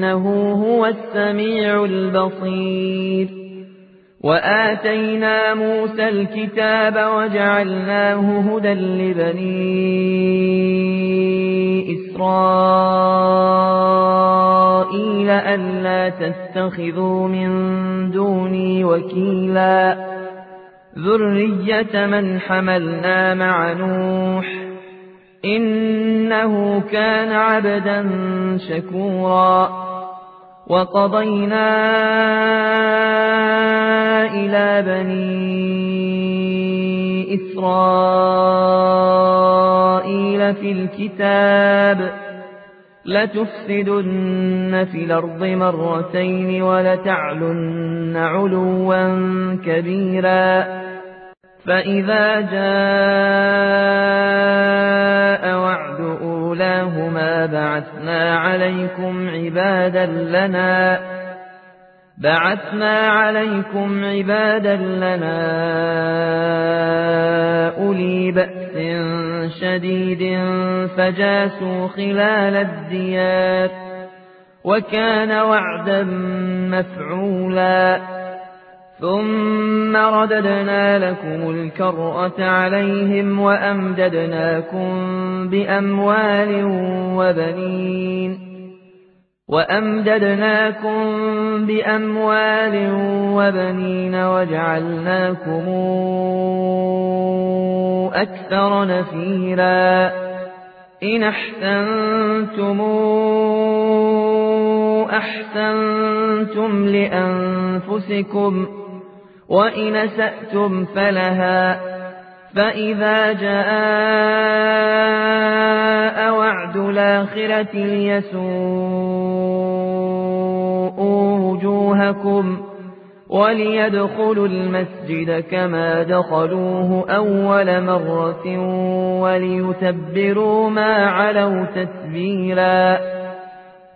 إنه هو السميع البصير. وآتينا موسى الكتاب وجعلناه هدى لبني إسرائيل ألا تتخذوا من دوني وكيلا. ذرية من حملنا مع نوح. إنه كان عبدا شكورا. وقضينا إلى بني إسرائيل في الكتاب لتفسدن في الأرض مرتين ولتعلن علوا كبيرا فإذا جاء وعد أولاهما بعثنا عليكم عبادا لنا بعثنا عليكم عبادا لنا أولي بأس شديد فجاسوا خلال الديار وكان وعدا مفعولا ثم رددنا لكم الكرأة عليهم وأمددناكم بأموال وبنين وأمددناكم بأموال وبنين وجعلناكم أكثر نفيرا إن أحسنتم أحسنتم لأنفسكم وإن سأتم فلها فإذا جاء وعد الآخرة ليسوءوا وجوهكم وليدخلوا المسجد كما دخلوه أول مرة وليتبروا ما علوا تتبيرا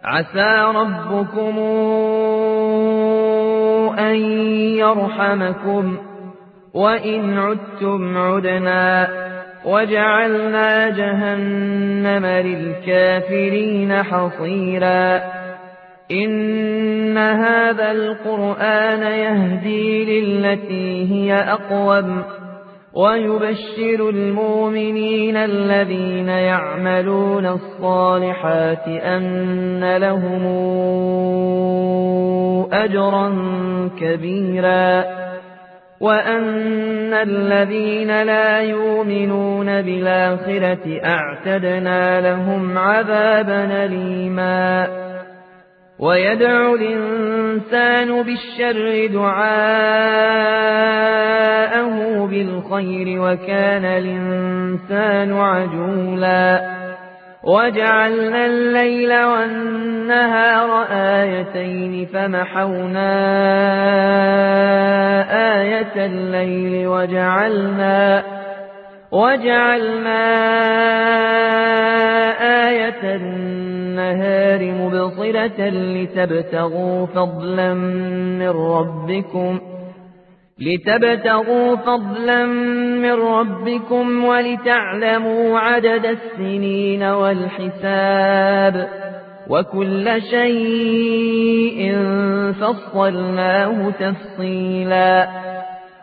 عسى ربكم أن يرحمكم وإن عدتم عدنا وجعلنا جهنم للكافرين حصيرا إن هذا القرآن يهدي للتي هي أقوم ويبشر المؤمنين الذين يعملون الصالحات أن لهم أجرا كبيرا وأن الذين لا يؤمنون بالآخرة أعتدنا لهم عذابا ليما ويدعو الإنسان بالشر دعاءه بالخير وكان الإنسان عجولا. وجعلنا الليل والنهار آيتين فمحونا آية الليل وجعلنا وجعلنا آية النهار مبصرة لتبتغوا فضلا من ربكم لتبتغوا فضلا من ربكم ولتعلموا عدد السنين والحساب. وكل شيء فصلناه تفصيلا.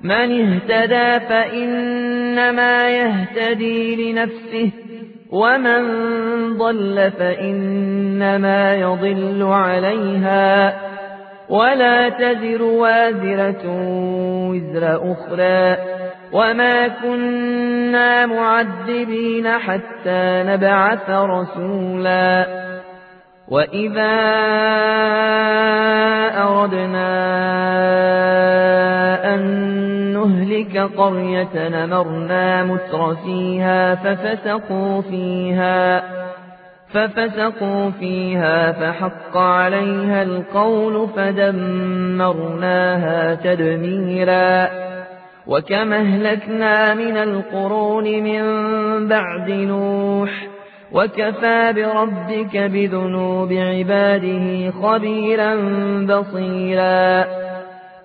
من اهتدى فإنما يهتدي لنفسه ومن ضل فإنما يضل عليها. ولا تزر وازرة وزر أخرى. وما كنا معذبين حتى نبعث رسولا. وإذا أردنا نهلك قرية نمرنا متر فيها ففسقوا فيها ففسقوا فيها فحق عليها القول فدمرناها تدميرا. وكم أهلكنا من القرون من بعد نوح وكفى بربك بذنوب عباده خبيرا بصيرا.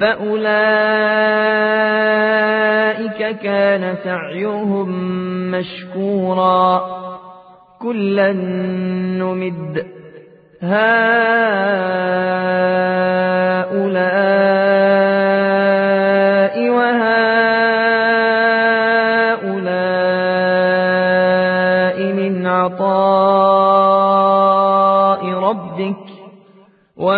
فأولئك كان سعيهم مشكورا كلا نمد هؤلاء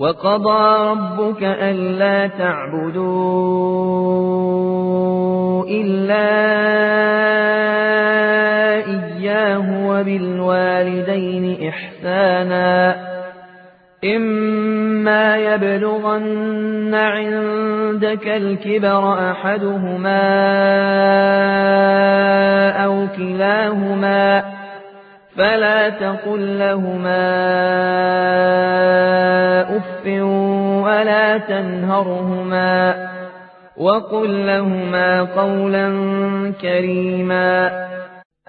وقضى ربك ألا تعبدوا إلا إياه وبالوالدين إحسانا. إما يبلغن عندك الكبر أحدهما أو كلاهما فلا تقل لهما أف ولا تنهرهما وقل لهما قولا كريما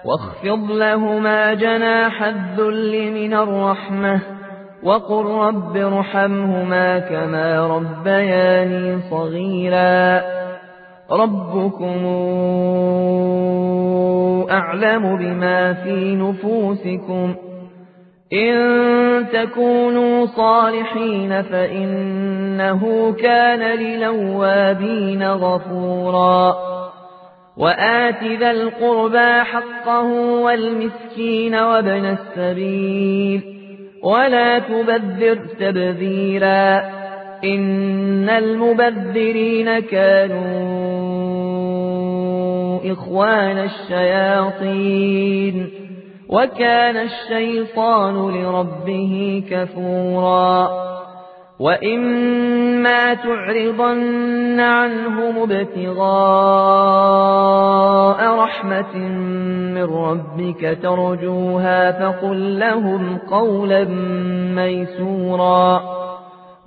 واخفض لهما جناح الذل من الرحمة وقل رب ارحمهما كما ربياني صغيرا ربكم أعلم بما في نفوسكم. إن تكونوا صالحين فإنه كان للوابين غفورا. وآت ذا القربى حقه والمسكين وابن السبيل. ولا تبذر تبذيرا. إن المبذرين كانوا إخوان الشياطين وكان الشيطان لربه كفورا وإما تعرضن عنهم ابتغاء رحمة من ربك ترجوها فقل لهم قولا ميسورا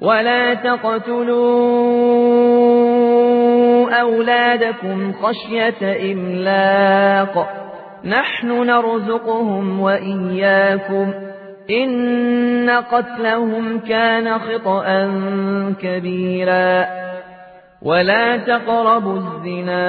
ولا تقتلوا أولادكم خشية إملاق نحن نرزقهم وإياكم إن قتلهم كان خطأ كبيرا ولا تقربوا الزنا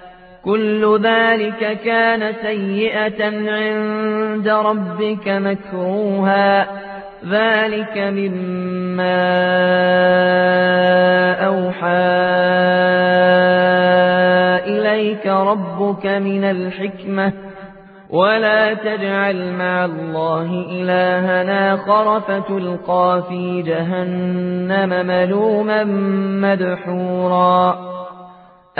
كل ذلك كان سيئة عند ربك مكروها. ذلك مما أوحى إليك ربك من الحكمة. ولا تجعل مع الله إلهنا آخر فتلقى في جهنم ملوما مدحورا.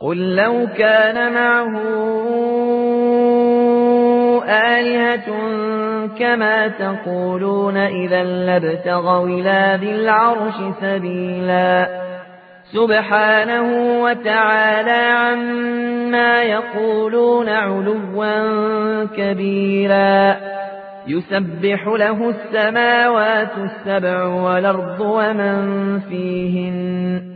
قل لو كان معه آلهة كما تقولون إذا لابتغوا إلى ذي العرش سبيلا. سبحانه وتعالى عما يقولون علوا كبيرا. يسبح له السماوات السبع والأرض ومن فيهن.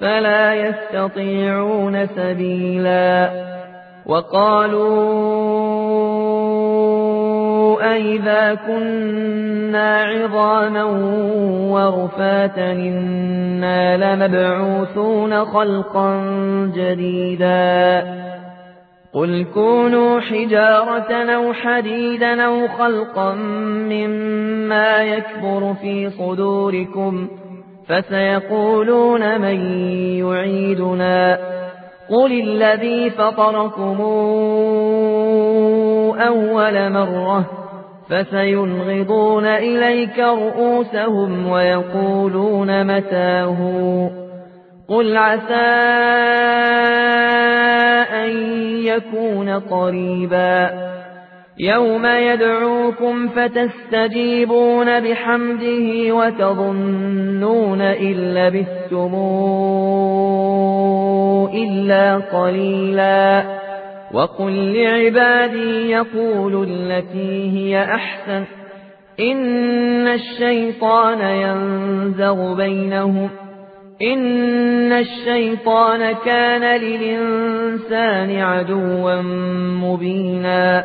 فلا يستطيعون سبيلا. وقالوا أئذا كنا عظاما ورفاتا إنا لمبعوثون خلقا جديدا. قل كونوا حجارة أو حديدا أو خلقا مما يكبر في صدوركم فسيقولون من يعيدنا قل الذي فطركم أول مرة فسينغضون إليك رؤوسهم ويقولون متاه قل عسى أن يكون قريبا يوم يدعوكم فتستجيبون بحمده وتظنون إن لبثتم إلا قليلا وقل لعبادي يقولوا التي هي أحسن إن الشيطان ينزغ بينهم إن الشيطان كان للإنسان عدوا مبينا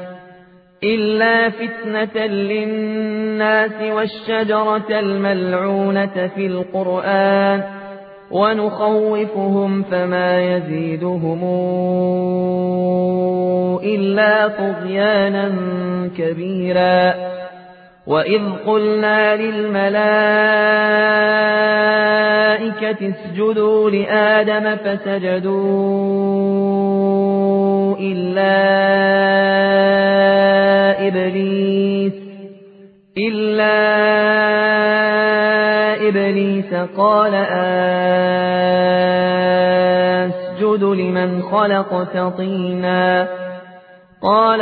إلا فتنة للناس والشجرة الملعونة في القرآن ونخوفهم فما يزيدهم إلا طغيانا كبيرا وإذ قلنا للملائكة اسجدوا لآدم فسجدوا إلا إبليس إلا إبليس قال أسجد لمن خلقت طينا قال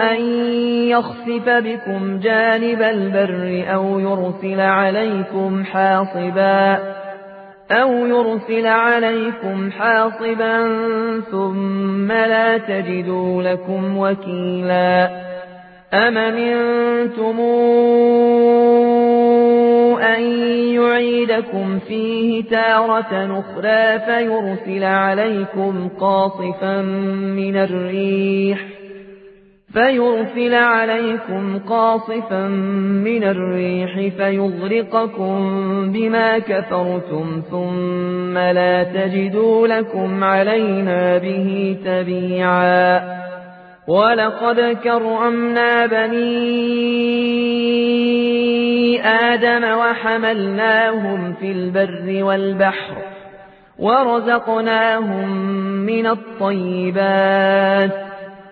أن يخسف بكم جانب البر أو يرسل عليكم حاصبا أو يرسل عليكم حاصبا ثم لا تجدوا لكم وكيلا أم منتم أن يعيدكم فيه تارة أخرى فيرسل عليكم قاصفا من الريح فيرسل عليكم قاصفا من الريح فيغرقكم بما كفرتم ثم لا تجدوا لكم علينا به تبيعا. ولقد كرمنا بني آدم وحملناهم في البر والبحر ورزقناهم من الطيبات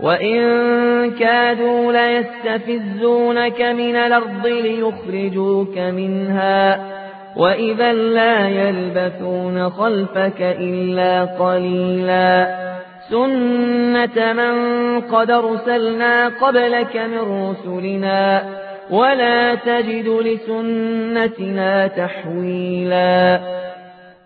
وإن كادوا ليستفزونك من الأرض ليخرجوك منها وإذا لا يلبثون خلفك إلا قليلا سنة من قد ارسلنا قبلك من رسلنا ولا تجد لسنتنا تحويلا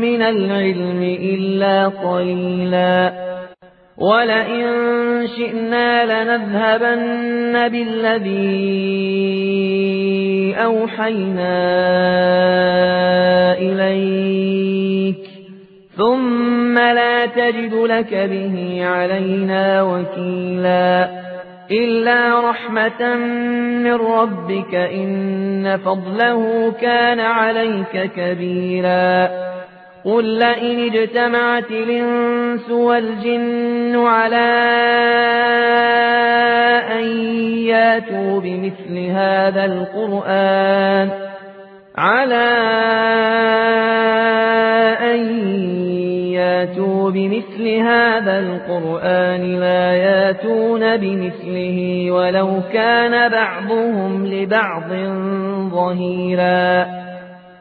من العلم إلا قليلا. ولئن شئنا لنذهبن بالذي أوحينا إليك ثم لا تجد لك به علينا وكيلا. إلا رحمة من ربك إن فضله كان عليك كبيرا. قل لئن اجتمعت الإنس والجن على أن ياتوا بمثل هذا القرآن على أن ياتوا بمثل هذا القرآن لا ياتون بمثله ولو كان بعضهم لبعض ظهيرا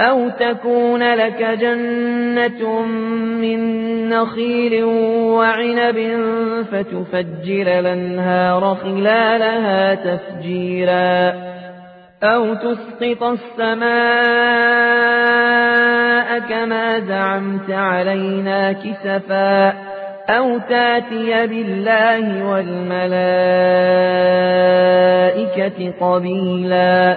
أو تكون لك جنة من نخيل وعنب فتفجر الانهار خلالها تفجيرا أو تسقط السماء كما زعمت علينا كسفا أو تاتي بالله والملائكة قبيلا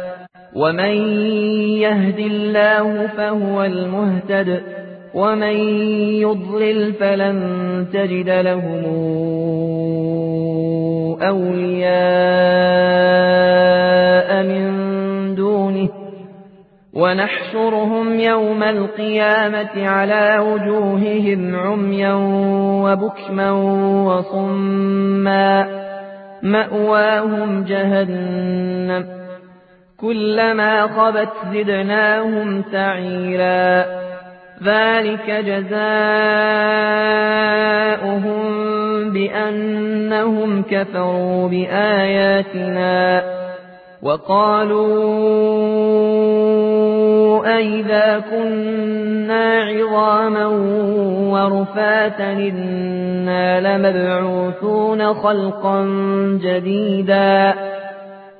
ومن يهد الله فهو المهتد ومن يضلل فلن تجد لهم أولياء من دونه. ونحشرهم يوم القيامة على وجوههم عميا وبكما وصما. مأواهم جهنم. كلما خبت زدناهم سعيرا. ذلك جزاؤهم بأنهم كفروا بآياتنا وقالوا أئذا كنا عظاما ورفاتا إنا لمبعوثون خلقا جديدا.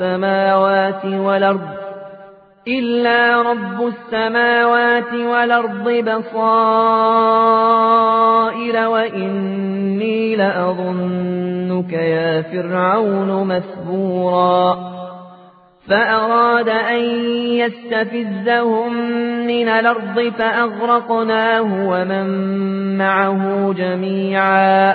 السماوات والأرض إلا رب السماوات والأرض بصائر وإني لأظنك يا فرعون مثبورا. فأراد أن يستفزهم من الأرض فأغرقناه ومن معه جميعا.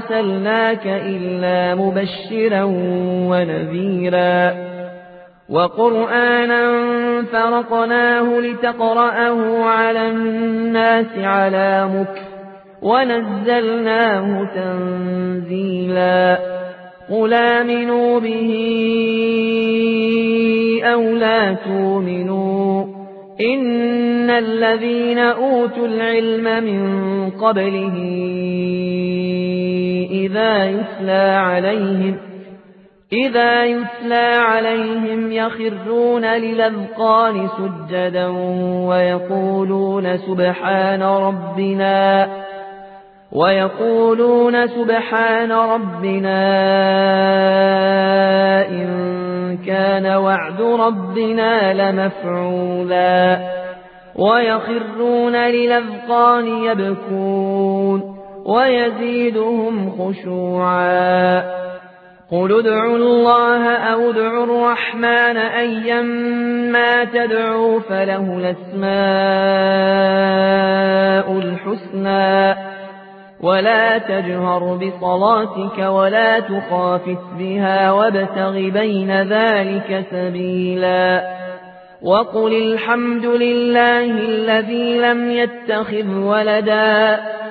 أرسلناك إلا مبشرا ونذيرا. وقرآنا فرقناه لتقرأه على الناس على مكر. ونزلناه تنزيلا. قل آمنوا به أو لا تؤمنوا. إن الذين أوتوا العلم من قبله إذا يتلى عليهم إذا يتلى عليهم يخرون للأذقان سجدا ويقولون سبحان ربنا ويقولون سبحان ربنا إن كان وعد ربنا لمفعولا ويخرون للأذقان يبكون. ويزيدهم خشوعا. قل ادعوا الله أو ادعوا الرحمن أيما تدعوا فله الأسماء الحسنى. ولا تجهر بصلاتك ولا تخافت بها وابتغ بين ذلك سبيلا. وقل الحمد لله الذي لم يتخذ ولدا